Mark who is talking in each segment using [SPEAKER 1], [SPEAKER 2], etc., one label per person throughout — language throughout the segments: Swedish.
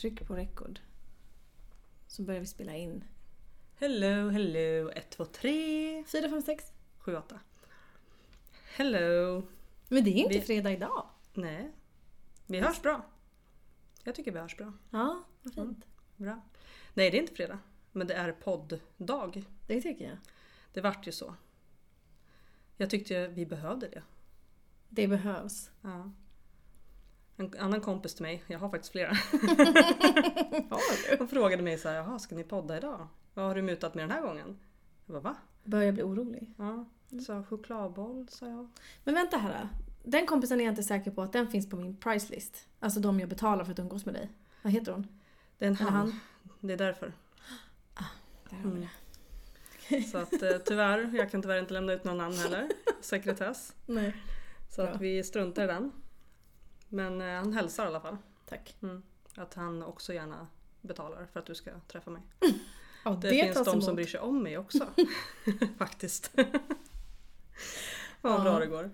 [SPEAKER 1] Tryck på record. Så börjar vi spela in.
[SPEAKER 2] Hello, hello. 1, 2, 3,
[SPEAKER 1] 4, 5, 6.
[SPEAKER 2] 7, 8. Hello.
[SPEAKER 1] Men det är inte
[SPEAKER 2] Vi-
[SPEAKER 1] fredag idag.
[SPEAKER 2] Nej. Vi hörs bra. Jag tycker vi hörs bra.
[SPEAKER 1] Ja, vad fint.
[SPEAKER 2] Bra. Nej, det är inte fredag. Men det är podddag.
[SPEAKER 1] Det tycker jag.
[SPEAKER 2] Det vart ju så. Jag tyckte vi behövde det.
[SPEAKER 1] Det behövs.
[SPEAKER 2] Ja. En annan kompis till mig, jag har faktiskt flera, hon frågade mig så här, jaha ska ni podda idag? Vad har du mutat med den här gången? Jag bara va?
[SPEAKER 1] Börjar bli orolig.
[SPEAKER 2] Ja, så chokladboll sa jag.
[SPEAKER 1] Men vänta här. Den kompisen är jag inte säker på att den finns på min price list. Alltså de jag betalar för att umgås med dig. Vad heter hon?
[SPEAKER 2] Det är en han.
[SPEAKER 1] han?
[SPEAKER 2] Det är därför.
[SPEAKER 1] Där har vi
[SPEAKER 2] Mm.
[SPEAKER 1] det.
[SPEAKER 2] Så att eh, tyvärr, jag kan tyvärr inte lämna ut någon namn heller. Sekretess.
[SPEAKER 1] Nej.
[SPEAKER 2] Så
[SPEAKER 1] Bra.
[SPEAKER 2] att vi struntar i den. Men eh, han hälsar i alla fall.
[SPEAKER 1] Tack.
[SPEAKER 2] Mm. Att han också gärna betalar för att du ska träffa mig.
[SPEAKER 1] Ja,
[SPEAKER 2] Det, finns
[SPEAKER 1] tas
[SPEAKER 2] de
[SPEAKER 1] emot.
[SPEAKER 2] som bryr sig om mig också. Faktiskt. Vad
[SPEAKER 1] Ja.
[SPEAKER 2] bra det går.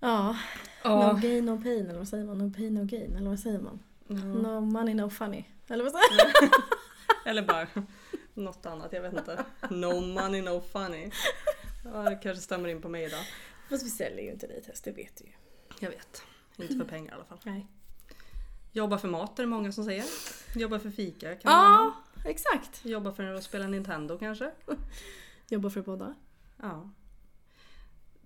[SPEAKER 1] Ja,
[SPEAKER 2] Ja.
[SPEAKER 1] no gain no pain eller vad säger man? No pain no gain eller vad säger man?
[SPEAKER 2] Mm.
[SPEAKER 1] No money no funny. Eller vad säger man?
[SPEAKER 2] Eller bara något annat, jag vet inte. No money, no funny. Ja, det kanske stämmer in på mig idag.
[SPEAKER 1] Fast vi säljer ju inte dit häst, det vet du ju.
[SPEAKER 2] Jag vet. Inte för pengar i alla fall.
[SPEAKER 1] Nej.
[SPEAKER 2] Jobba för mat är det många som säger. Jobba för fika kan man
[SPEAKER 1] Ja, exakt.
[SPEAKER 2] Jobba för att spela Nintendo kanske.
[SPEAKER 1] Jobba för båda.
[SPEAKER 2] Ja.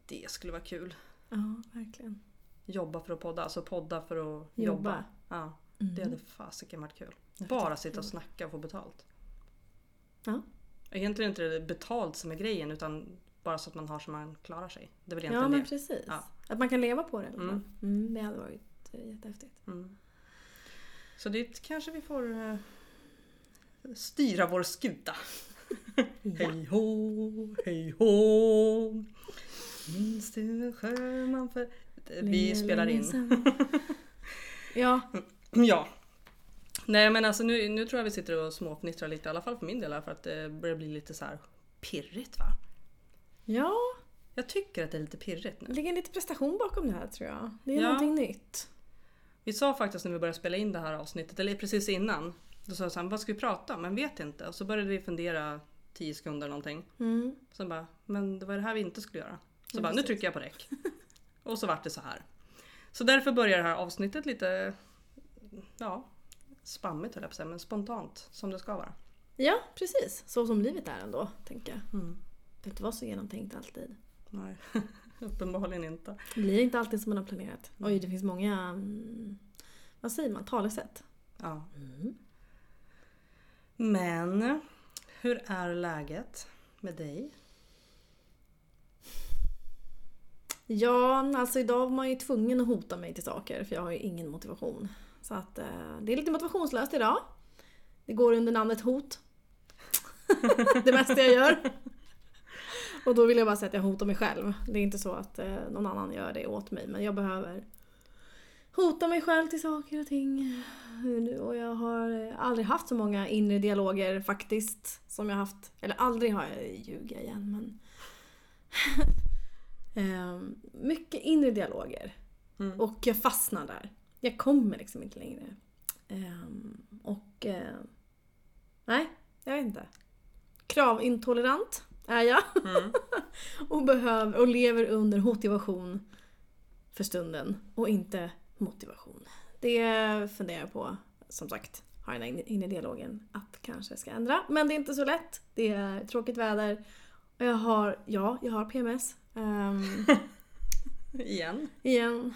[SPEAKER 2] Det skulle vara kul.
[SPEAKER 1] Ja, verkligen.
[SPEAKER 2] Jobba för att podda, alltså podda för att jobba.
[SPEAKER 1] Jobba.
[SPEAKER 2] Ja,
[SPEAKER 1] Mm.
[SPEAKER 2] det hade fasiken varit kul. Bara sitta och snacka och få betalt.
[SPEAKER 1] Ja.
[SPEAKER 2] Egentligen inte det betalt som är grejen utan bara så att man har så man klarar sig. Det är väl
[SPEAKER 1] Ja,
[SPEAKER 2] egentligen
[SPEAKER 1] men
[SPEAKER 2] det.
[SPEAKER 1] precis.
[SPEAKER 2] Ja.
[SPEAKER 1] Att man kan leva på det.
[SPEAKER 2] Mm.
[SPEAKER 1] Mm, det hade varit eh, jättehäftigt.
[SPEAKER 2] Mm. Så dit kanske vi får eh, styra vår skuta. Hej hå, hej hå. Minns du en sjöman för... Vi spelar in.
[SPEAKER 1] ja,
[SPEAKER 2] Ja. Nej men alltså nu, nu tror jag vi sitter och småfnittrar lite, i alla fall för min del här, för att det börjar bli lite så här pirrigt va?
[SPEAKER 1] Ja,
[SPEAKER 2] Jag tycker att det är lite pirrigt
[SPEAKER 1] det
[SPEAKER 2] nu.
[SPEAKER 1] ligger lite prestation bakom det här tror jag. Det är
[SPEAKER 2] Ja.
[SPEAKER 1] någonting nytt.
[SPEAKER 2] Vi sa faktiskt när vi började spela in det här avsnittet, eller precis innan, då sa jag så här, vad ska vi prata om? Men vet inte. Och så började vi fundera 10 sekunder någonting.
[SPEAKER 1] Mm.
[SPEAKER 2] Sen bara, men det var det här vi inte skulle göra. Så
[SPEAKER 1] Ja,
[SPEAKER 2] bara, nu
[SPEAKER 1] precis.
[SPEAKER 2] trycker jag på räck. Och så vart det så här. Så därför börjar det här avsnittet lite, ja, spammigt höll jag på att säga, men spontant som det ska vara.
[SPEAKER 1] Ja, precis. Så som livet är ändå, tänker jag.
[SPEAKER 2] Mm.
[SPEAKER 1] Det behöver inte vara så genomtänkt alltid.
[SPEAKER 2] Nej, uppenbarligen inte.
[SPEAKER 1] Det blir inte alltid som man har planerat. Oj, det finns många, mm, vad säger man, talesätt.
[SPEAKER 2] Ja.
[SPEAKER 1] Mm.
[SPEAKER 2] Men, hur är läget med dig?
[SPEAKER 1] Ja, alltså idag var man ju tvungen att hota mig till saker för jag har ju ingen motivation. Så att eh, det är lite motivationslöst idag. Det går under namnet hot. det mesta jag gör. Och då vill jag bara säga att jag hotar mig själv. Det är inte så att eh, någon annan gör det åt mig men jag behöver hota mig själv till saker och ting. Och jag har eh, aldrig haft så många inre dialoger faktiskt. Som jag haft, eller aldrig har jag ljuga igen men Ehm, mycket inre dialoger.
[SPEAKER 2] Mm.
[SPEAKER 1] Och jag fastnar där. Jag kommer liksom inte längre. Ehm, och... eh, nej, jag vet inte. Kravintolerant är jag.
[SPEAKER 2] Mm.
[SPEAKER 1] och, behöver, och lever under motivation för stunden. Och inte motivation. Det funderar jag på, som sagt, har den här inre dialogen att kanske ska ändra. Men det är inte så lätt. Det är tråkigt väder. Och jag har, ja, jag har PMS. Ehm,
[SPEAKER 2] Igen.
[SPEAKER 1] igen.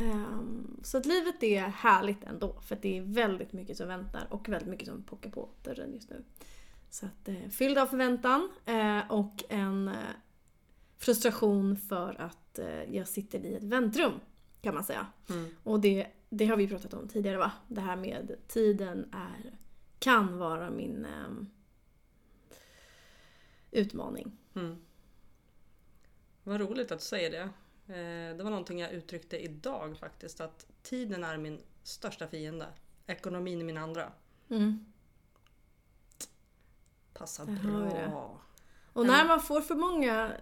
[SPEAKER 1] Ehm, så att livet är härligt ändå. För att det är väldigt mycket som väntar och väldigt mycket som pockar på dörren just nu. Så att eh, fylld av förväntan eh, och en eh, frustration för att eh, jag sitter i ett väntrum. Kan man säga.
[SPEAKER 2] Mm.
[SPEAKER 1] Och det, det har vi pratat om tidigare va? Det här med tiden är, kan vara min ehm, utmaning.
[SPEAKER 2] Mm. Vad roligt att du säger det. Eh, Det var någonting jag uttryckte idag faktiskt. Att tiden är min största fiende. Ekonomin är min andra.
[SPEAKER 1] Mm.
[SPEAKER 2] Passar
[SPEAKER 1] det.
[SPEAKER 2] bra.
[SPEAKER 1] Och när man får för många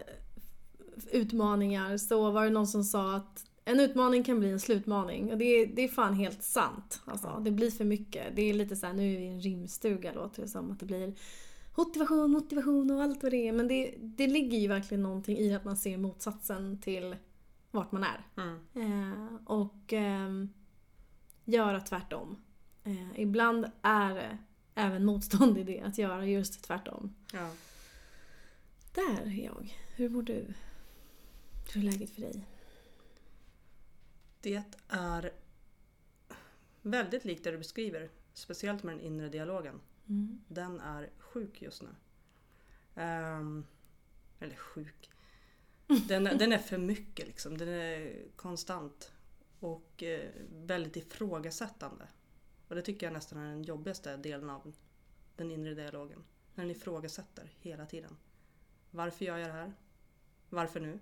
[SPEAKER 1] utmaningar så var det någon som sa att En utmaning kan bli en slutmaning och det är, det är fan helt sant. Alltså, Det blir för mycket. Det är lite så här, nu är vi i en rimstuga låter det som. Att det blir motivation, motivation och allt vad det är. Men det, det ligger ju verkligen någonting i att man ser motsatsen till vart man är.
[SPEAKER 2] Mm.
[SPEAKER 1] Eh, och eh, göra tvärtom. Eh, ibland är det även motstånd i det, att göra just tvärtom.
[SPEAKER 2] Ja.
[SPEAKER 1] Där är jag. Hur mår du? Hur är läget för dig?
[SPEAKER 2] Det är väldigt likt det du beskriver. Speciellt med den inre dialogen.
[SPEAKER 1] Mm.
[SPEAKER 2] Den är sjuk just nu. Ehm, eller sjuk. Den, den är för mycket liksom. Den är konstant. Och eh, väldigt ifrågasättande. Och det tycker jag nästan är den jobbigaste delen av den inre dialogen. När den ifrågasätter hela tiden. Varför gör jag det här? Varför nu?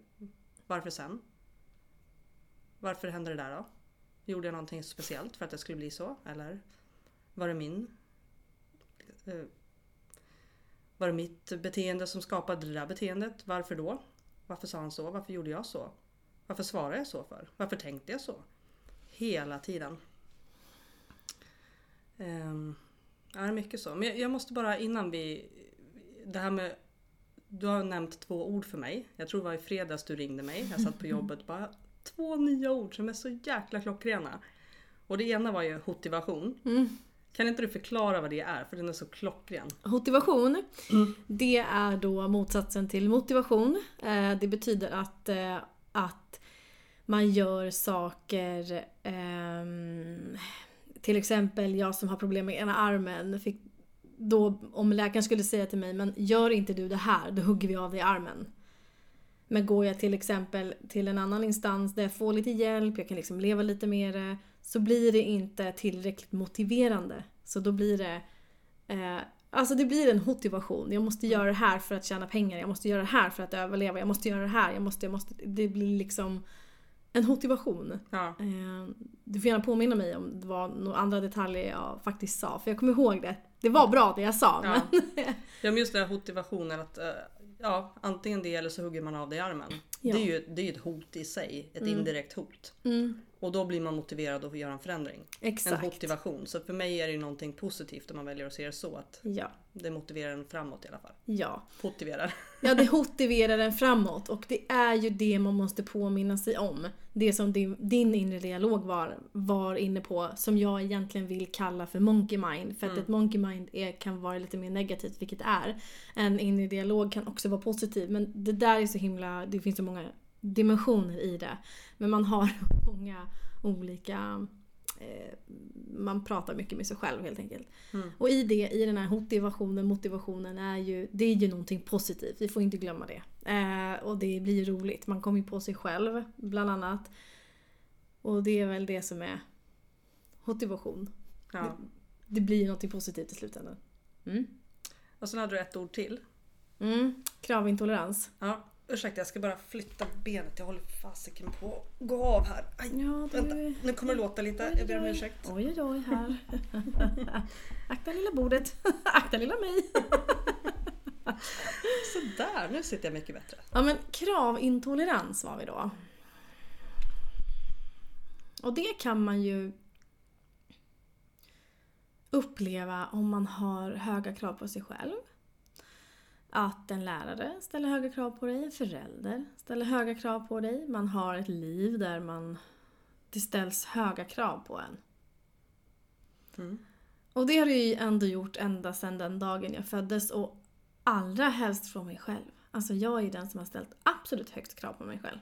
[SPEAKER 2] Varför sen? Varför hände det där då? Gjorde jag någonting speciellt för att det skulle bli så? Eller var det min eh, var det mitt beteende som skapade det där beteendet? Varför då? Varför sa han så? Varför gjorde jag så? Varför svarade jag så för? Varför tänkte jag så? Hela tiden. Um, ja, det är mycket så. Men jag, måste bara innan vi... Det här med... Du har nämnt två ord för mig. Jag tror det var i fredags du ringde mig. Jag satt på jobbet bara två nya ord som är så jäkla klockrena. Och det ena var ju motivation.
[SPEAKER 1] Mm.
[SPEAKER 2] Kan inte du förklara vad det är? För den är så klockren.
[SPEAKER 1] Motivation, det är då motsatsen till motivation. Eh, Det betyder att, eh, att man gör saker ehm, till exempel jag som har problem med ena armen. Fick då, om läkaren skulle säga till mig, men gör inte du det här, då hugger vi av dig armen. Men går jag till exempel till en annan instans där jag får lite hjälp, jag kan liksom leva lite med det, så blir det inte tillräckligt motiverande. Så då blir det eh, Alltså det blir en motivation. Jag måste göra det här för att tjäna pengar. Jag måste göra det här för att överleva. Jag måste göra det här. Jag måste, jag måste. Det blir liksom en motivation.
[SPEAKER 2] Ja.
[SPEAKER 1] Eh, du får gärna påminna mig om det var några andra detaljer jag faktiskt sa. För jag kommer ihåg det. Det var bra det jag sa.
[SPEAKER 2] Ja.
[SPEAKER 1] Men,
[SPEAKER 2] Ja men just den här motivationen att eh, ja, antingen det eller så hugger man av dig armen.
[SPEAKER 1] Ja.
[SPEAKER 2] Det är ju det är ett hot i sig, ett indirekt hot.
[SPEAKER 1] mm,
[SPEAKER 2] Och då blir man motiverad att göra en förändring. En
[SPEAKER 1] exakt.
[SPEAKER 2] motivation. Så för mig är det ju någonting positivt om man väljer att se det så att
[SPEAKER 1] Ja.
[SPEAKER 2] det motiverar en framåt i alla fall.
[SPEAKER 1] Ja.
[SPEAKER 2] Motiverar.
[SPEAKER 1] Ja, det motiverar en framåt och det är ju det man måste påminna sig om. Det som din, din inre dialog var, var inne på, som jag egentligen vill kalla för monkey mind. För att ett monkey mind är, kan vara lite mer negativt, vilket är. En inre dialog kan också vara positiv, men det där är så himla, det finns så många dimensioner i det. Men man har många olika eh, man pratar mycket med sig själv helt enkelt.
[SPEAKER 2] Mm.
[SPEAKER 1] Och i det, i den här motivationen, motivationen är ju, det är ju någonting positivt. Vi får inte glömma det. Eh, och det blir roligt. Man kommer ju på sig själv, bland annat. Och det är väl det som är motivation.
[SPEAKER 2] Ja.
[SPEAKER 1] Det blir ju någonting positivt i slutändan. Mm.
[SPEAKER 2] Och sen hade du ett ord till.
[SPEAKER 1] Mm. Kravintolerans.
[SPEAKER 2] Ja, ursäkta jag ska bara flytta benet. Jag håller fasiken på att gå av här. Aj,
[SPEAKER 1] Ja,
[SPEAKER 2] vänta, nu kommer det låta lite. Jag ber om ursäkt.
[SPEAKER 1] Oj, oj, oj här. Akta lilla bordet. Akta lilla mig.
[SPEAKER 2] Sådär, nu sitter jag mycket bättre.
[SPEAKER 1] Ja men kravintolerans var vi då. Och det kan man ju uppleva om man har höga krav på sig själv. Att en lärare ställer höga krav på dig, en förälder ställer höga krav på dig. Man har ett liv där man, det ställs höga krav på en.
[SPEAKER 2] Mm.
[SPEAKER 1] Och det har det ju ändå gjort ända sedan den dagen jag föddes och allra helst från mig själv. Alltså jag är ju den som har ställt absolut högst krav på mig själv.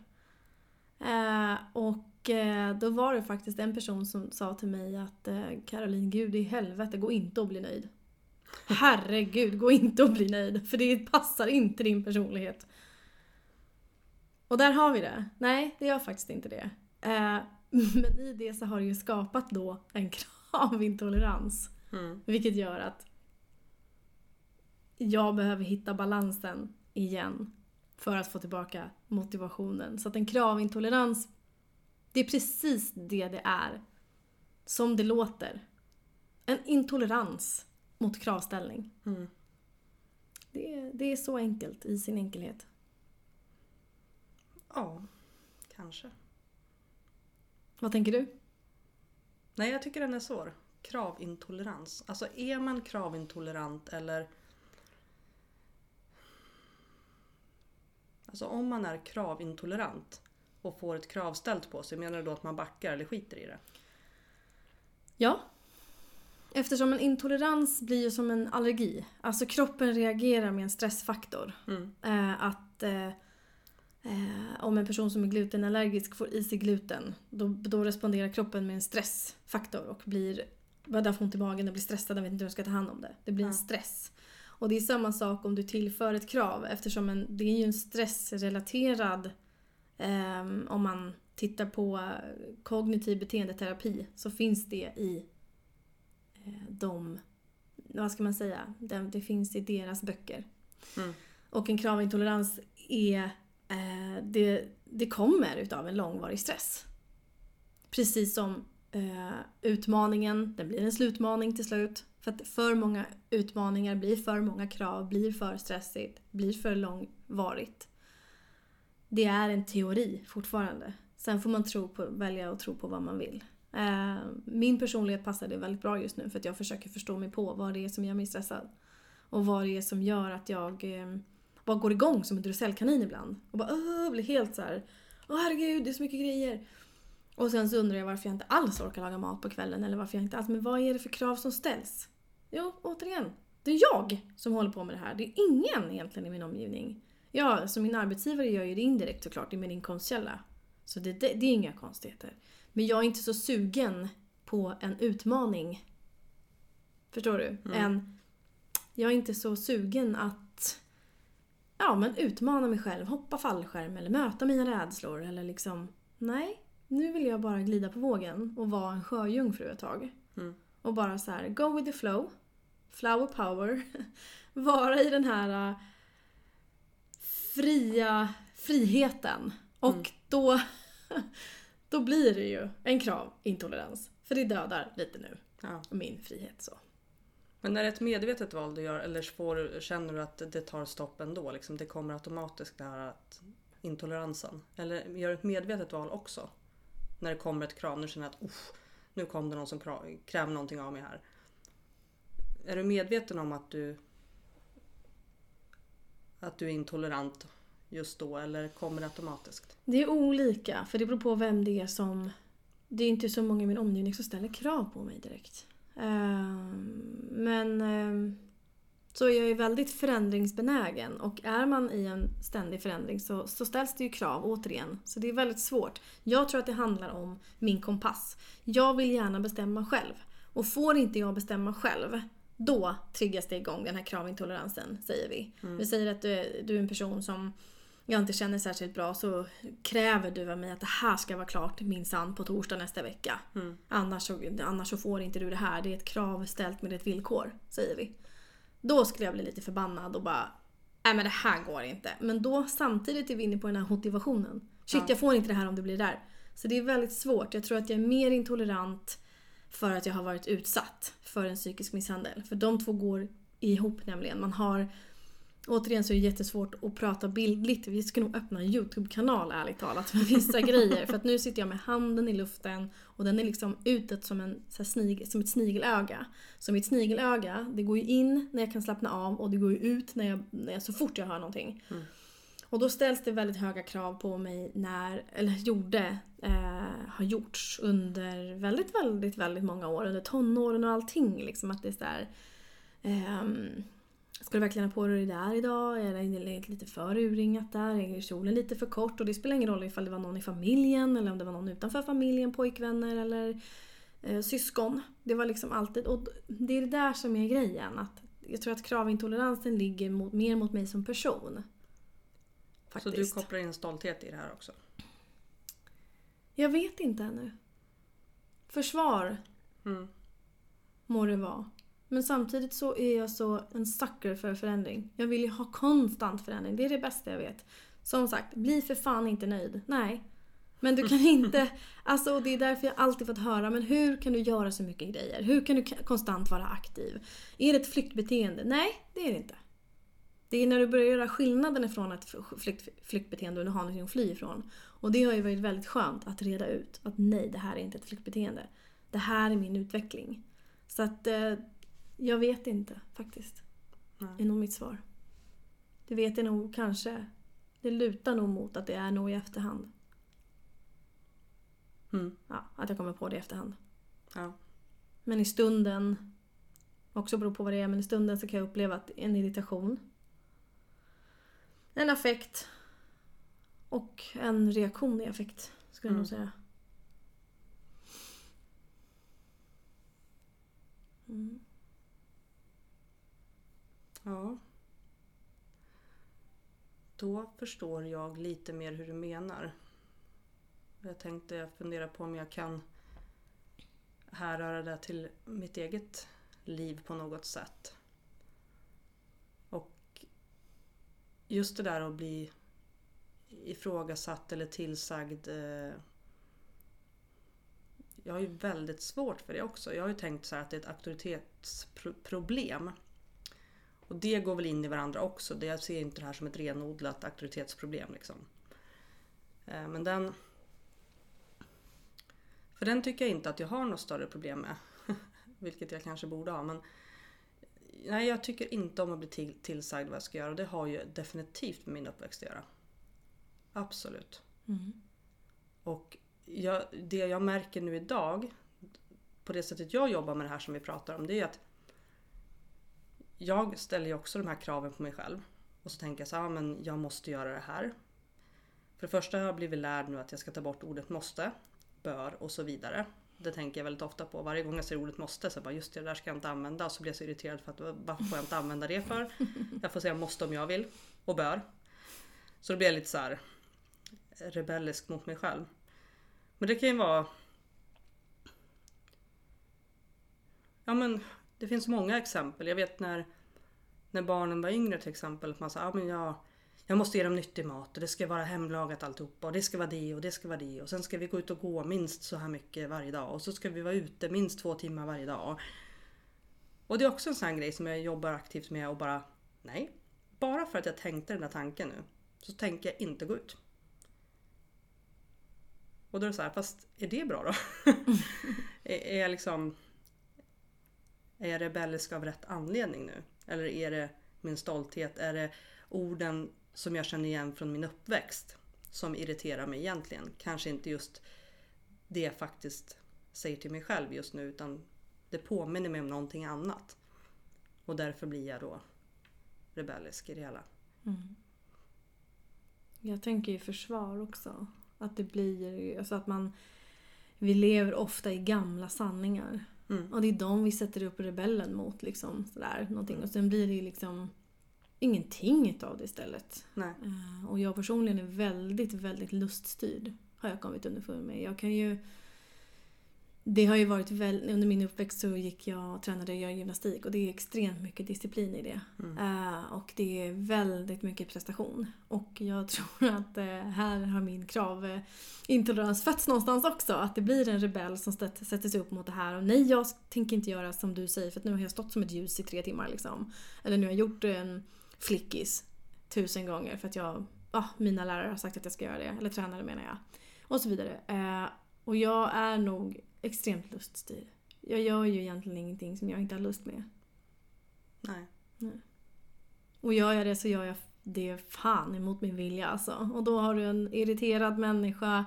[SPEAKER 1] Eh, och eh, då var det faktiskt en person som sa till mig att eh, Caroline, gud i helvete, gå inte och bli nöjd. Herregud, gå inte och bli nöjd. För det passar inte din personlighet. Och där har vi det. Nej, det gör faktiskt inte det. Eh, men i det så har det ju skapat då en kravintolerans.
[SPEAKER 2] Mm.
[SPEAKER 1] Vilket gör att jag behöver hitta balansen igen för att få tillbaka motivationen. Så att en kravintolerans, det är precis det det är. Som det låter. En intolerans mot kravställning.
[SPEAKER 2] Mm.
[SPEAKER 1] Det är, det är så enkelt i sin enkelhet.
[SPEAKER 2] Ja, kanske.
[SPEAKER 1] Vad tänker du?
[SPEAKER 2] Nej, jag tycker den är svår. Kravintolerans. Alltså är man kravintolerant eller... Alltså om man är kravintolerant och får ett krav ställt på sig, menar du då att man backar eller skiter i det?
[SPEAKER 1] Ja. Eftersom en intolerans blir ju som en allergi. Alltså kroppen reagerar med en stressfaktor.
[SPEAKER 2] Mm.
[SPEAKER 1] Eh, att eh, eh, om en person som är glutenallergisk får i sig gluten, då, då responderar kroppen med en stressfaktor och blir, börjar få ont i magen och blir stressad och vet inte hur de ska ta hand om det. Det blir en stress. Och det är samma sak om du tillför ett krav eftersom en, det är ju en stressrelaterad om man tittar på kognitiv beteendeterapi så finns det i de, vad ska man säga, det, det finns i deras böcker.
[SPEAKER 2] Mm.
[SPEAKER 1] Och en kravintolerans är, eh, det, det kommer utav en långvarig stress. Precis som eh, utmaningen, den blir en slutmaning till slut. För att för många utmaningar blir för många krav, blir för stressigt, blir för långvarigt. Det är en teori fortfarande. Sen får man tro på, välja att tro på vad man vill. Eh, min personlighet passar det väldigt bra just nu för att jag försöker förstå mig på vad det är som gör mig stressad. Och vad det är som gör att jag eh, bara går igång som en drusellkanin ibland. Och bara åh, blir helt så här. Åh herregud, det är så mycket grejer. Och sen så undrar jag varför jag inte alls orkar laga mat på kvällen. Eller varför jag inte alls... Men vad är det för krav som ställs? Jo, återigen. Det är jag som håller på med det här. Det är ingen egentligen i min omgivning. Ja, som min arbetsgivare gör ju det indirekt såklart. Det är min inkomstkälla. Så det, det, det är inga konstigheter. Men jag är inte så sugen på en utmaning. Förstår du? En, jag är inte så sugen att ja, men utmana mig själv, hoppa fallskärm eller möta mina rädslor eller liksom nej, nu vill jag bara glida på vågen och vara en sjöjungfru ett tag.
[SPEAKER 2] Mm.
[SPEAKER 1] Och bara så här, go with the flow, flower power, vara i den här äh, fria friheten. Och
[SPEAKER 2] Mm.
[SPEAKER 1] då, då blir det ju en kravintolerans. För det dödar lite nu
[SPEAKER 2] Ja.
[SPEAKER 1] min frihet så.
[SPEAKER 2] Men är det ett medvetet val du gör eller får, känner du att det tar stopp ändå? Liksom, det kommer automatiskt det här att, intoleransen? Eller gör du ett medvetet val också? När det kommer ett krav, nu känner jag att "Uff, nu kom det någon som kräver någonting av mig här. Är du medveten om att du att du är intolerant just då eller kommer det automatiskt?
[SPEAKER 1] Det är olika, för det beror på vem det är som... Det är inte så många i min omgivning som ställer krav på mig direkt. Ehm, men ehm, så jag är väldigt förändringsbenägen och är man i en ständig förändring så, så ställs det ju krav återigen. Så det är väldigt svårt. Jag tror att det handlar om min kompass. Jag vill gärna bestämma själv. Och får inte jag bestämma själv, då triggas det igång den här kravintoleransen, säger vi. Vi säger att du är, du är en person som jag inte känner särskilt bra så kräver du av mig att det här ska vara klart minsann på torsdag nästa vecka.
[SPEAKER 2] Mm.
[SPEAKER 1] Annars, så, annars så får inte du det här. Det är ett krav ställt med ett villkor, säger vi. Då skulle jag bli lite förbannad och bara Nej men det här går inte. Men då samtidigt är vi inne på den här motivationen. Shit
[SPEAKER 2] Ja.
[SPEAKER 1] jag får inte det här om det blir där. Så det är väldigt svårt. Jag tror att jag är mer intolerant för att jag har varit utsatt för en psykisk misshandel. För de två går ihop nämligen. Man har Återigen så är det jättesvårt att prata bildligt. Vi ska nog öppna en YouTube-kanal ärligt talat med vissa grejer. För att nu sitter jag med handen i luften och den är liksom utåt som, en, så här snig, som ett snigelöga. Så mitt snigelöga, det går ju in när jag kan slappna av och det går ju ut när jag, när jag, så fort jag hör någonting.
[SPEAKER 2] Mm.
[SPEAKER 1] Och då ställs det väldigt höga krav på mig när, eller gjorde, eh, har gjorts under väldigt, väldigt, väldigt många år. Under tonåren och allting. Liksom att det är sådär... ehm, Ska du verkligen ha på dig det där idag? Är det lite för urringat där? Är kjolen lite för kort? Och det spelar ingen roll ifall det var någon i familjen eller om det var någon utanför familjen, pojkvänner eller eh, syskon. Det var liksom alltid... Och det är det där som är grejen. Att jag tror att kravintoleransen ligger mot, mer mot mig som person. Faktiskt.
[SPEAKER 2] Så du kopplar in stolthet i det här också?
[SPEAKER 1] Jag vet inte ännu. Försvar
[SPEAKER 2] Mm.
[SPEAKER 1] må det vara. Men samtidigt så är jag så en sucker för förändring. Jag vill ju ha konstant förändring. Det är det bästa jag vet. Som sagt, bli för fan inte nöjd. Nej. Men du kan inte... Alltså och det är därför jag alltid fått höra, men hur kan du göra så mycket grejer? Hur kan du konstant vara aktiv? Är det ett flyktbeteende? Nej, det är det inte. Det är när du börjar göra skillnaden ifrån ett flykt, flyktbeteende och du har någonting att fly ifrån. Och det har ju varit väldigt skönt att reda ut att nej, det här är inte ett flyktbeteende. Det här är min utveckling. Så att eh, jag vet inte faktiskt.
[SPEAKER 2] Nej.
[SPEAKER 1] är nog mitt svar. Det vet jag nog kanske. Det lutar nog mot att det är nog i efterhand.
[SPEAKER 2] Mm.
[SPEAKER 1] Ja, att jag kommer på det i efterhand.
[SPEAKER 2] Ja.
[SPEAKER 1] Men i stunden, också beror på vad det är, men i stunden så kan jag uppleva att en irritation. En affekt. Och en reaktion i affekt, skulle jag
[SPEAKER 2] Mm.
[SPEAKER 1] nog säga. Mm.
[SPEAKER 2] Ja. Då förstår jag lite mer hur du menar. Jag tänkte fundera på om jag kan härröra det till mitt eget liv på något sätt. Och just det där att bli ifrågasatt eller tillsagd. Eh, jag har ju väldigt svårt för det också. Jag har ju tänkt så här att det är ett auktoritetsproblem. Och det går väl in i varandra också. Det- Jag ser inte det här som ett renodlat auktoritetsproblem. Liksom. Eh, Men den... För den tycker jag inte att jag har något större problem med. Vilket jag kanske borde ha. Men nej, jag tycker inte om att bli till, tillsagd vad jag ska göra. Och det har ju definitivt med min uppväxt att göra. Absolut.
[SPEAKER 1] Mm.
[SPEAKER 2] Och jag, det jag märker nu idag, på det sättet jag jobbar med det här som vi pratar om, det är att jag ställer ju också de här kraven på mig själv. Och så tänker jag så här, "Ja, men jag måste göra det här. För det första har jag blivit lärd nu att jag ska ta bort ordet måste, bör och så vidare. Det tänker jag väldigt ofta på. Varje gång jag ser ordet måste så bara just det, det där ska jag inte använda. Och så blir jag så irriterad för att varför får jag inte använda det för? Jag får säga måste om jag vill och bör. Så då blir jag lite så här rebellisk mot mig själv. Men det kan ju vara... Ja men det finns många exempel. Jag vet när, när barnen var yngre till exempel. Att man sa, ja men jag, jag måste ge dem nyttig mat och det ska vara hemlagat alltihopa och det ska vara det och det ska vara det och sen ska vi gå ut och gå minst så här mycket varje dag och så ska vi vara ute minst två timmar varje dag. Och det är också en sån här grej som jag jobbar aktivt med och bara nej. Bara för att jag tänkte den där tanken nu så tänker jag inte gå ut. Och då är det så här, fast är det bra då? är, är jag liksom är jag rebellisk av rätt anledning nu? Eller är det min stolthet? Är det orden som jag känner igen från min uppväxt som irriterar mig egentligen? Kanske inte just det jag faktiskt säger till mig själv just nu utan det påminner mig om någonting annat. Och därför blir jag då rebellisk i det hela.
[SPEAKER 1] Mm. Jag tänker ju försvar också. Att det blir, alltså att man... Vi lever ofta i gamla sanningar.
[SPEAKER 2] Mm.
[SPEAKER 1] Och det är de vi sätter upp rebellen mot. Liksom, sådär, någonting. Och sen blir det ju liksom ingenting utav det istället.
[SPEAKER 2] Nej.
[SPEAKER 1] Eh, Och jag personligen är väldigt, väldigt luststyrd. Har jag kommit underfund med. Jag kan ju... Det har ju varit väl, under min uppväxt så gick jag tränade och gymnastik och det är extremt mycket disciplin i det.
[SPEAKER 2] Mm.
[SPEAKER 1] Eh, och det är väldigt mycket prestation. Och jag tror att eh, här har min kravintolerans fötts någonstans också. Att det blir en rebell som sätter sätter sig upp mot det här. Och nej, jag tänker inte göra som du säger för att nu har jag stått som ett ljus i tre timmar. Liksom. Eller nu har jag gjort en flickis tusen gånger för att jag, ah, mina lärare har sagt att jag ska göra det. Eller tränare menar jag. Och så vidare. Eh, och jag är nog extremt luststyrd. Jag gör ju egentligen ingenting som jag inte har lust med.
[SPEAKER 2] Nej.
[SPEAKER 1] Och gör jag det så gör jag det fan emot min vilja alltså. Och då har du en irriterad människa.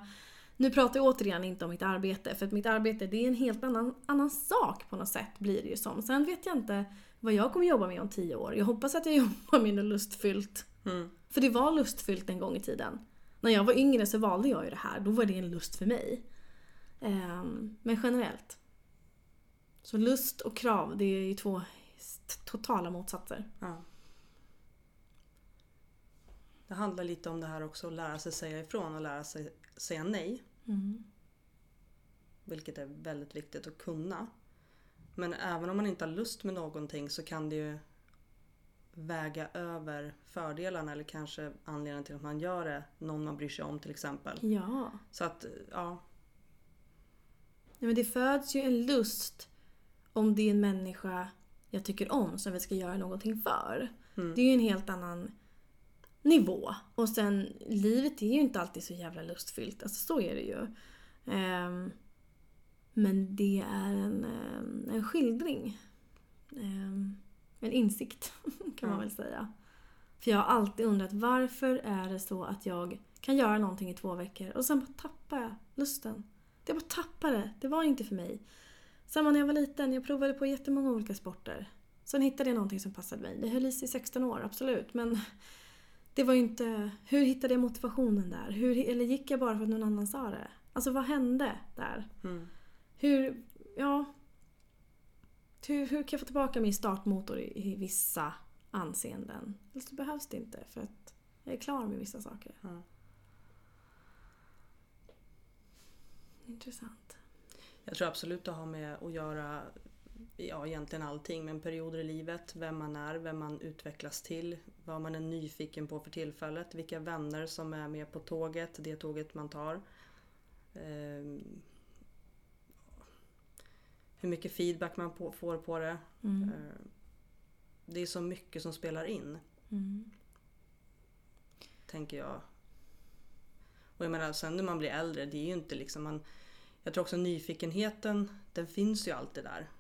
[SPEAKER 1] Nu pratar jag återigen inte om mitt arbete för att mitt arbete det är en helt annan, annan sak på något sätt blir det ju som. Sen vet jag inte vad jag kommer jobba med om tio år. Jag hoppas att jag jobbar med något lustfyllt.
[SPEAKER 2] Mm.
[SPEAKER 1] För det var lustfyllt en gång i tiden. När jag var yngre så valde jag ju det här. Då var det en lust för mig. Ehm, men generellt. Så lust och krav det är ju två totala motsatser.
[SPEAKER 2] Ja. Det handlar lite om det här också att lära sig säga ifrån och lära sig säga nej.
[SPEAKER 1] Mm.
[SPEAKER 2] Vilket är väldigt viktigt att kunna. Men även om man inte har lust med någonting så kan det ju väga över fördelarna eller kanske anledningen till att man gör det. Någon man bryr sig om till exempel.
[SPEAKER 1] Ja.
[SPEAKER 2] Så att, ja.
[SPEAKER 1] Nej, men det föds ju en lust om det är en människa jag tycker om som vi ska göra någonting för.
[SPEAKER 2] Mm.
[SPEAKER 1] Det är ju en helt annan nivå. Och sen, livet är ju inte alltid så jävla lustfyllt. Alltså så är det ju. Ehm, men det är en, ehm, en skildring. Ehm, en insikt kan man
[SPEAKER 2] Ja.
[SPEAKER 1] väl säga. För jag har alltid undrat varför är det så att jag kan göra någonting i två veckor och sen bara tappar jag lusten. Jag bara tappar det. Det var inte för mig. Samma när jag var liten. Jag provade på jättemånga olika sporter. Sen hittade jag någonting som passade mig. Det höll i sig i 16 år, absolut. Men det var ju inte... Hur hittade jag motivationen där? Hur, eller gick jag bara för att någon annan sa det? Alltså vad hände där?
[SPEAKER 2] Mm.
[SPEAKER 1] Hur... Ja... Hur, hur kan jag få tillbaka min startmotor i, i vissa anseenden? Eller så behövs det inte för att jag är klar med vissa saker.
[SPEAKER 2] Ja.
[SPEAKER 1] Intressant.
[SPEAKER 2] Jag tror absolut det har med att göra ja, egentligen allting, men perioder i livet, vem man är, vem man utvecklas till, vad man är nyfiken på för tillfället, vilka vänner som är med på tåget, det tåget man tar. Ehm, hur mycket feedback man på, får på det.
[SPEAKER 1] Mm.
[SPEAKER 2] Ehm, det är så mycket som spelar in,
[SPEAKER 1] Mm.
[SPEAKER 2] tänker jag. Och jag menar, sen när man blir äldre, det är ju inte liksom man... Jag tror också nyfikenheten, den finns ju alltid där.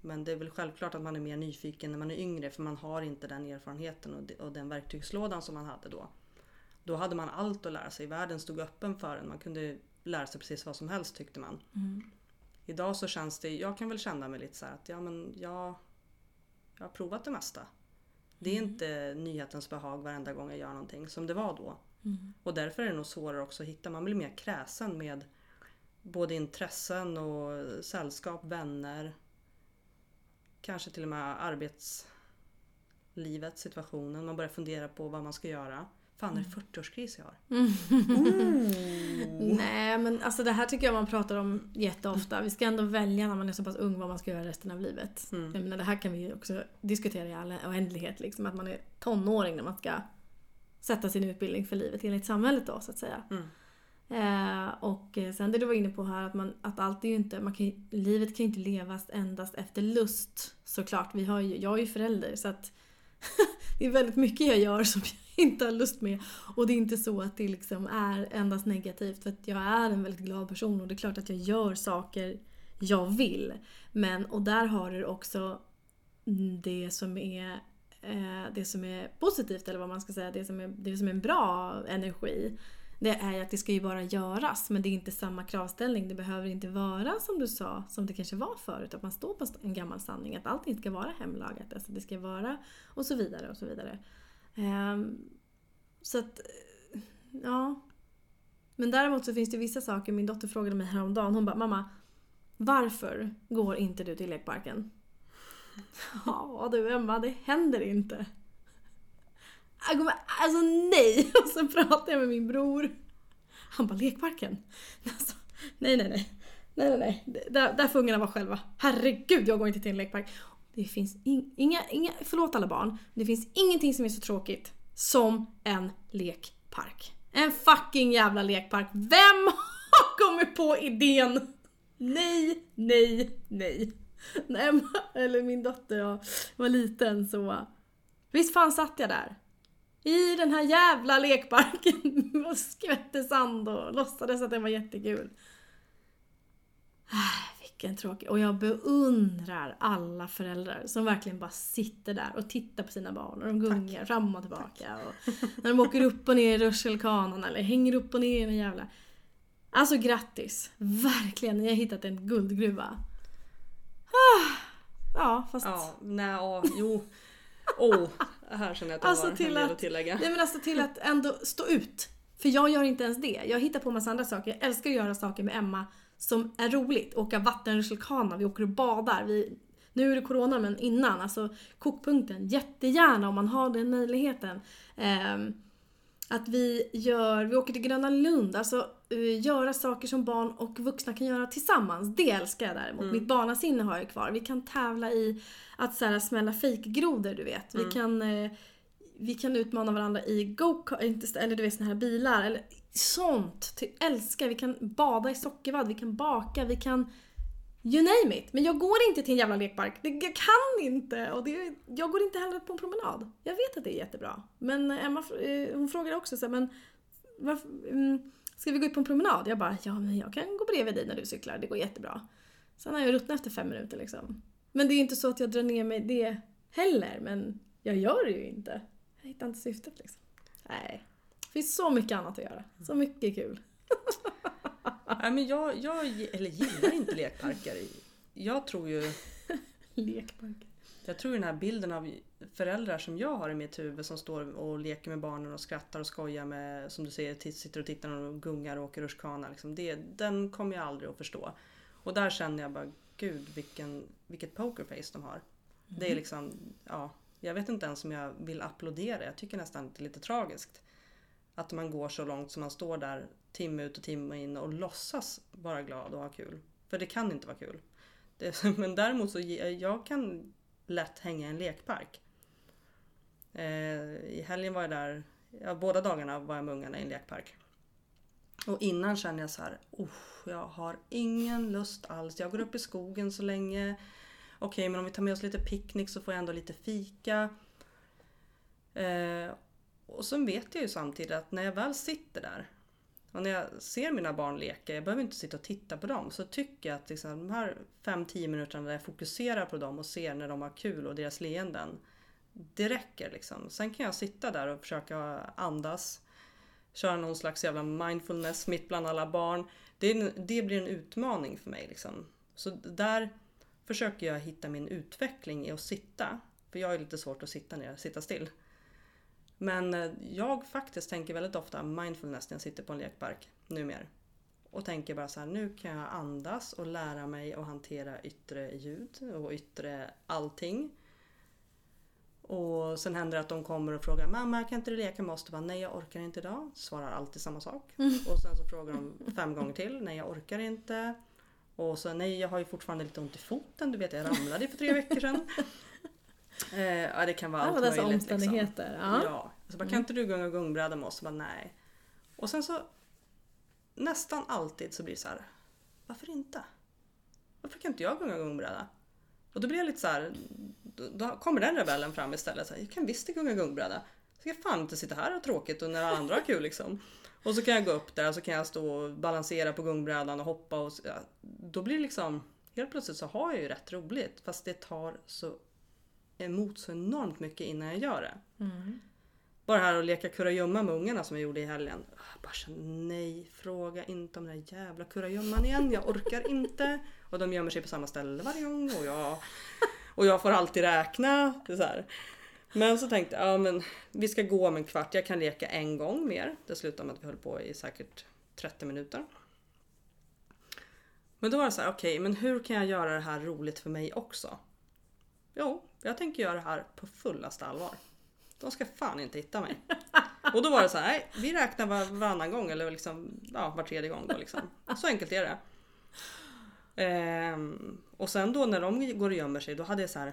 [SPEAKER 2] Men det är väl självklart att man är mer nyfiken när man är yngre för man har inte den erfarenheten och, de- och den verktygslådan som man hade då. Då hade man allt att lära sig. Världen stod öppen för en. Man kunde lära sig precis vad som helst tyckte man.
[SPEAKER 1] Mm.
[SPEAKER 2] Idag så känns det, jag kan väl känna mig lite så att ja men jag, jag har provat det mesta. Det är
[SPEAKER 1] Mm.
[SPEAKER 2] inte nyhetens behag varenda gång jag gör någonting som det var då.
[SPEAKER 1] Mm.
[SPEAKER 2] Och därför är det nog svårare också att hitta, man blir mer kräsen med både intressen och sällskap, vänner. Kanske till och med arbetslivet, situationen. Man börjar fundera på vad man ska göra. Fan är det 40-årskris jag har?
[SPEAKER 1] Nej men alltså det här tycker jag man pratar om jätteofta. Vi ska ändå välja när man är så pass ung vad man ska göra resten av livet.
[SPEAKER 2] Mm.
[SPEAKER 1] Jag menar, det här kan vi ju också diskutera i all oändlighet. Liksom, att man är tonåring när man ska sätta sin utbildning för livet enligt samhället då så att säga.
[SPEAKER 2] Mm.
[SPEAKER 1] Eh, och eh, sen det du var inne på här att, man, att allt är ju inte, man kan, livet kan ju inte levas endast efter lust såklart. Vi har ju, jag är ju förälder så att det är väldigt mycket jag gör som jag inte har lust med. Och det är inte så att det liksom är endast negativt för att jag är en väldigt glad person och det är klart att jag gör saker jag vill. Men, och där har du också det som är eh, det som är positivt eller vad man ska säga, det som är, det som är en bra energi. Det är ju att det ska ju bara göras men det är inte samma kravställning. Det behöver inte vara som du sa, som det kanske var förut. Att man står på en gammal sanning. Att allting ska vara hemlagat. Alltså det ska vara och så vidare och så vidare. Ehm, så att, eh, ja. Men däremot så finns det vissa saker. Min dotter frågade mig häromdagen. Hon bara, mamma varför går inte du till lekparken? Ja du Emma, det händer inte. Alltså nej! Och så pratade jag med min bror. Han bara, lekparken? Alltså, nej, nej, nej. Nej, nej, nej. Där, där får ungarna vara själva. Herregud, jag går inte till en lekpark. Det finns in, inga, inga, förlåt alla barn, men det finns ingenting som är så tråkigt som en lekpark. En fucking jävla lekpark. Vem har kommit på idén? Nej, nej, nej. När Emma, eller min dotter jag var liten så... Visst fan satt jag där? I den här jävla lekparken och skvätte sand och låtsades att den var jättekul. Ah, Vilken tråkig... Och jag beundrar alla föräldrar som verkligen bara sitter där och tittar på sina barn och de gungar fram och tillbaka. Och när de åker upp och ner i rutschkanan eller hänger upp och ner i en jävla... Alltså grattis! Verkligen, ni har hittat en guldgruva. Ah, ja, fast...
[SPEAKER 2] Ja, nej, ja, jo. Oh, här känner jag att jag
[SPEAKER 1] Alltså
[SPEAKER 2] har en
[SPEAKER 1] till
[SPEAKER 2] del
[SPEAKER 1] att-
[SPEAKER 2] tillägga.
[SPEAKER 1] Nej men alltså till att ändå stå ut. För jag gör inte ens det. Jag hittar på massa andra saker. Jag älskar att göra saker med Emma som är roligt. Åka vattenrutschkana, vi åker och badar. Vi, nu är det corona men innan, alltså kokpunkten. Jättegärna om man har den möjligheten. Ehm, att vi gör, vi åker till Gröna Lund, alltså eh, göra saker som barn och vuxna kan göra tillsammans. Det älskar jag däremot. Mitt barnasinne har jag kvar. Vi kan tävla i att så här, smälla fejkgrodor du vet. Vi kan eh, vi kan utmana varandra i go eller du vet såna här bilar eller sånt. Ty, älskar, vi kan bada i sockervadd, vi kan baka, vi kan You name it. Men jag går inte till en jävla lekpark. Det, jag kan inte. Och det, jag går inte heller på en promenad. Jag vet att det är jättebra. Men Emma eh, hon frågade också så här, men varför, mm, ska vi gå ut på en promenad? Jag bara, ja men jag kan gå bredvid dig när du cyklar. Det går jättebra. Sen har jag ruttnat efter fem minuter liksom. Men det är inte så att jag drar ner mig det heller. Men jag gör det ju inte. Jag hittar inte syftet liksom. Nej. Det finns så mycket annat att göra. Så mycket kul.
[SPEAKER 2] Nej, men jag, jag eller gillar inte lekparker. Jag tror ju...
[SPEAKER 1] Lekpark.
[SPEAKER 2] Jag tror den här bilden av föräldrar som jag har i mitt huvud som står och leker med barnen och skrattar och skojar med, som du säger, sitter och tittar och gungar och åker rutschkana. Liksom. Det, den kommer jag aldrig att förstå. Och där känner jag bara, gud vilken, vilket pokerface de har. Mm. Det är liksom, ja, jag vet inte ens om jag vill applådera. Jag tycker nästan det är lite tragiskt. Att man går så långt som man står där timme ut och timme in och låtsas vara glad och ha kul. För det kan inte vara kul. Det, men däremot så jag kan lätt hänga i en lekpark. Eh, I helgen var jag där, ja, båda dagarna var jag med ungarna i en lekpark. Och innan kände jag så här, jag har ingen lust alls. Jag går upp i skogen så länge. Okej, okay, men om vi tar med oss lite picknick så får jag ändå lite fika. Eh, och sen vet jag ju samtidigt att när jag väl sitter där och när jag ser mina barn leka, jag behöver inte sitta och titta på dem, så tycker jag att liksom, de här 5-10 minuterna där jag fokuserar på dem och ser när de har kul och deras leenden, det räcker liksom. Sen kan jag sitta där och försöka andas, köra någon slags jävla mindfulness mitt bland alla barn. Det, det blir en utmaning för mig liksom. Så där försöker jag hitta min utveckling i att sitta. För jag är lite svårt att sitta ner, sitta still. Men eh, jag faktiskt tänker väldigt ofta mindfulness när jag sitter på en lekpark numera. Och tänker bara så här, nu kan jag andas och lära mig att hantera yttre ljud och yttre allting. Och sen händer det att de kommer och frågar Mamma kan inte du leka med oss? Och bara, Nej jag orkar inte idag. Svarar alltid samma sak. Mm. Och sen så frågar de fem gånger till. Nej jag orkar inte. Och så nej jag har ju fortfarande lite ont i foten. Du vet jag ramlade för tre veckor sedan. Eh, ja, det kan vara Alla allt dessa möjligt. Liksom. omständigheter. Liksom. Ja. ja. Så bara, mm. kan inte du gunga gungbräda med oss? Så bara, nej. Och sen så nästan alltid så blir det så här. Varför inte? Varför kan inte jag gunga gungbräda? Och då blir jag lite så här, Då kommer den rebellen fram istället. Så här, jag kan visst gunga gungbräda. Så jag fan inte sitta här och ha tråkigt och när alla andra har kul liksom. Och så kan jag gå upp där och så kan jag stå och balansera på gungbrädan och hoppa och ja, då blir det liksom Helt plötsligt så har jag ju rätt roligt fast det tar så emot så enormt mycket innan jag gör det. Mm. Bara här att leka kurragömma med ungarna som jag gjorde i helgen. Jag bara kände, nej, fråga inte om den där jävla kurragömman igen. Jag orkar inte. Och de gömmer sig på samma ställe varje gång och jag, och jag får alltid räkna. Det så. Men så tänkte jag, ja men vi ska gå om en kvart. Jag kan leka en gång mer. Det slutade med att vi höll på i säkert 30 minuter. Men då var det så här, okej, okay, men hur kan jag göra det här roligt för mig också? Jo, jag tänker göra det här på fullaste allvar. De ska fan inte hitta mig. Och då var det så här, nej, vi räknar var, varannan gång eller liksom, ja, var tredje gång. Då liksom. Så enkelt är det. Ehm, och sen då när de går och gömmer sig, då hade jag så här,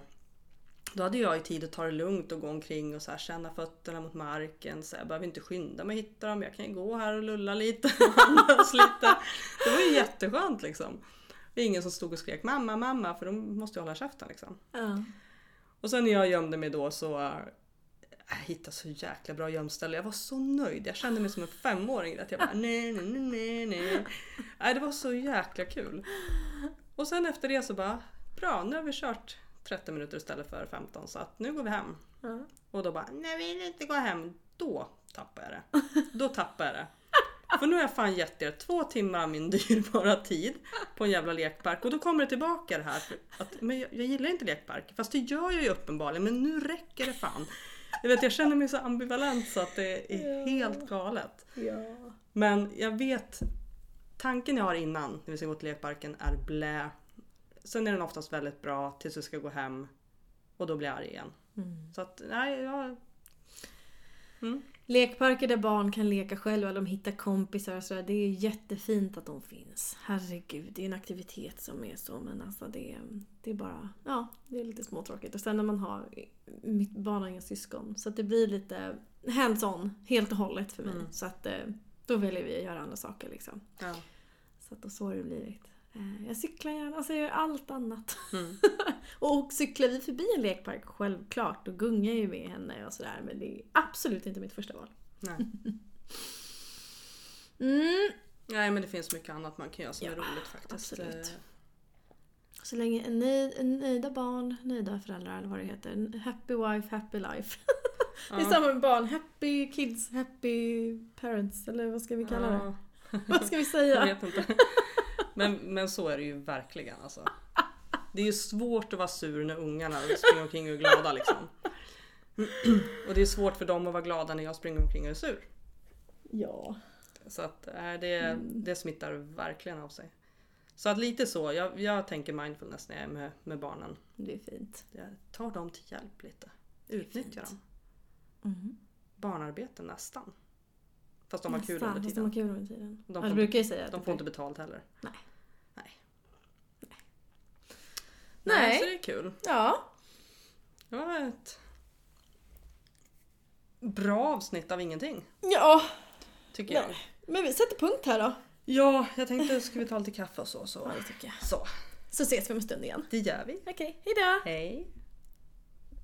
[SPEAKER 2] då hade jag ju tid att ta det lugnt och gå omkring och så här, känna fötterna mot marken. Så jag behöver inte skynda mig att hitta dem. Jag kan ju gå här och lulla lite och andas lite. Det var ju jätteskönt liksom. Det är ingen som stod och skrek mamma, mamma för de måste ju hålla käften liksom. Ja. Och sen när jag gömde mig då så äh, jag hittade så jäkla bra gömställe. Jag var så nöjd. Jag kände mig som en femåring. Att jag bara nej, nej, nej, nej. nej. Det var så jäkla kul. Och sen efter det så bara bra, nu har vi kört 30 minuter istället för 15 så att nu går vi hem. Mm. Och då bara nej, jag vill inte gå hem. Då tappar jag det. Då tappar jag det. För nu har jag fan gett er två timmar av min dyrbara tid på en jävla lekpark och då kommer det tillbaka det här. Att, men jag, jag gillar inte lekpark. Fast det gör jag ju uppenbarligen men nu räcker det fan. Jag, vet, jag känner mig så ambivalent så att det är ja. helt galet. Ja. Men jag vet, tanken jag har innan när vi ska gå till lekparken är blä. Sen är den oftast väldigt bra tills vi ska gå hem och då blir jag arg igen. Mm. Så att, nej, jag...
[SPEAKER 1] Mm. Lekparker där barn kan leka själva, de hittar kompisar och sådär. Det är jättefint att de finns. Herregud, det är en aktivitet som är så men alltså det, det är bara, ja, det är lite småtråkigt. Och sen när man har, mitt barn har inga syskon, så det blir lite hands-on helt och hållet för mig. Mm. Så att eh, då väljer vi att göra andra saker liksom. Ja. Så att så har det blivit. Eh, Jag cyklar gärna, alltså jag gör allt annat.
[SPEAKER 2] Mm.
[SPEAKER 1] och cyklar vi förbi en lekpark, självklart, då gungar jag ju med henne och sådär. Men det är absolut inte mitt första val.
[SPEAKER 2] Nej.
[SPEAKER 1] Mm.
[SPEAKER 2] Nej men det finns mycket annat man kan göra som är
[SPEAKER 1] Ja,
[SPEAKER 2] roligt faktiskt.
[SPEAKER 1] absolut.
[SPEAKER 2] Eh,
[SPEAKER 1] Så länge nöjda barn, nöjda föräldrar eller vad det heter. Happy wife, happy life. Det är
[SPEAKER 2] ja.
[SPEAKER 1] samma med barn. Happy kids, happy parents. Eller vad ska vi kalla det?
[SPEAKER 2] Ja,
[SPEAKER 1] Vad ska vi
[SPEAKER 2] jag
[SPEAKER 1] säga?
[SPEAKER 2] vet inte. Men, men så är det ju verkligen alltså. Det är ju svårt att vara sur när ungarna springer omkring och är glada liksom. Och det är svårt för dem att vara glada när jag springer omkring och är sur.
[SPEAKER 1] Ja.
[SPEAKER 2] Så att äh, det, det smittar verkligen av sig. Så att lite så, jag, jag tänker mindfulness när jag är med, med barnen.
[SPEAKER 1] Det är fint.
[SPEAKER 2] Jag tar dem till hjälp lite. Utnyttjar dem.
[SPEAKER 1] Mm.
[SPEAKER 2] Barnarbete nästan. Fast de har kul under
[SPEAKER 1] fast
[SPEAKER 2] tiden.
[SPEAKER 1] De har kul under tiden.
[SPEAKER 2] De
[SPEAKER 1] ja,
[SPEAKER 2] får
[SPEAKER 1] du brukar ju säga
[SPEAKER 2] De får inte betalt heller.
[SPEAKER 1] Nej.
[SPEAKER 2] Nej.
[SPEAKER 1] Nej.
[SPEAKER 2] Nej. Så det är kul.
[SPEAKER 1] Ja.
[SPEAKER 2] Det var ett bra avsnitt av ingenting.
[SPEAKER 1] Ja,
[SPEAKER 2] Tycker jag.
[SPEAKER 1] Nej. men vi sätter punkt här då.
[SPEAKER 2] Ja, jag tänkte ska vi ta lite kaffe och så.
[SPEAKER 1] Ja,
[SPEAKER 2] Så,
[SPEAKER 1] det tycker jag.
[SPEAKER 2] så
[SPEAKER 1] Så ses vi om en stund igen.
[SPEAKER 2] det gör vi.
[SPEAKER 1] Okej, hejdå!
[SPEAKER 2] Hej!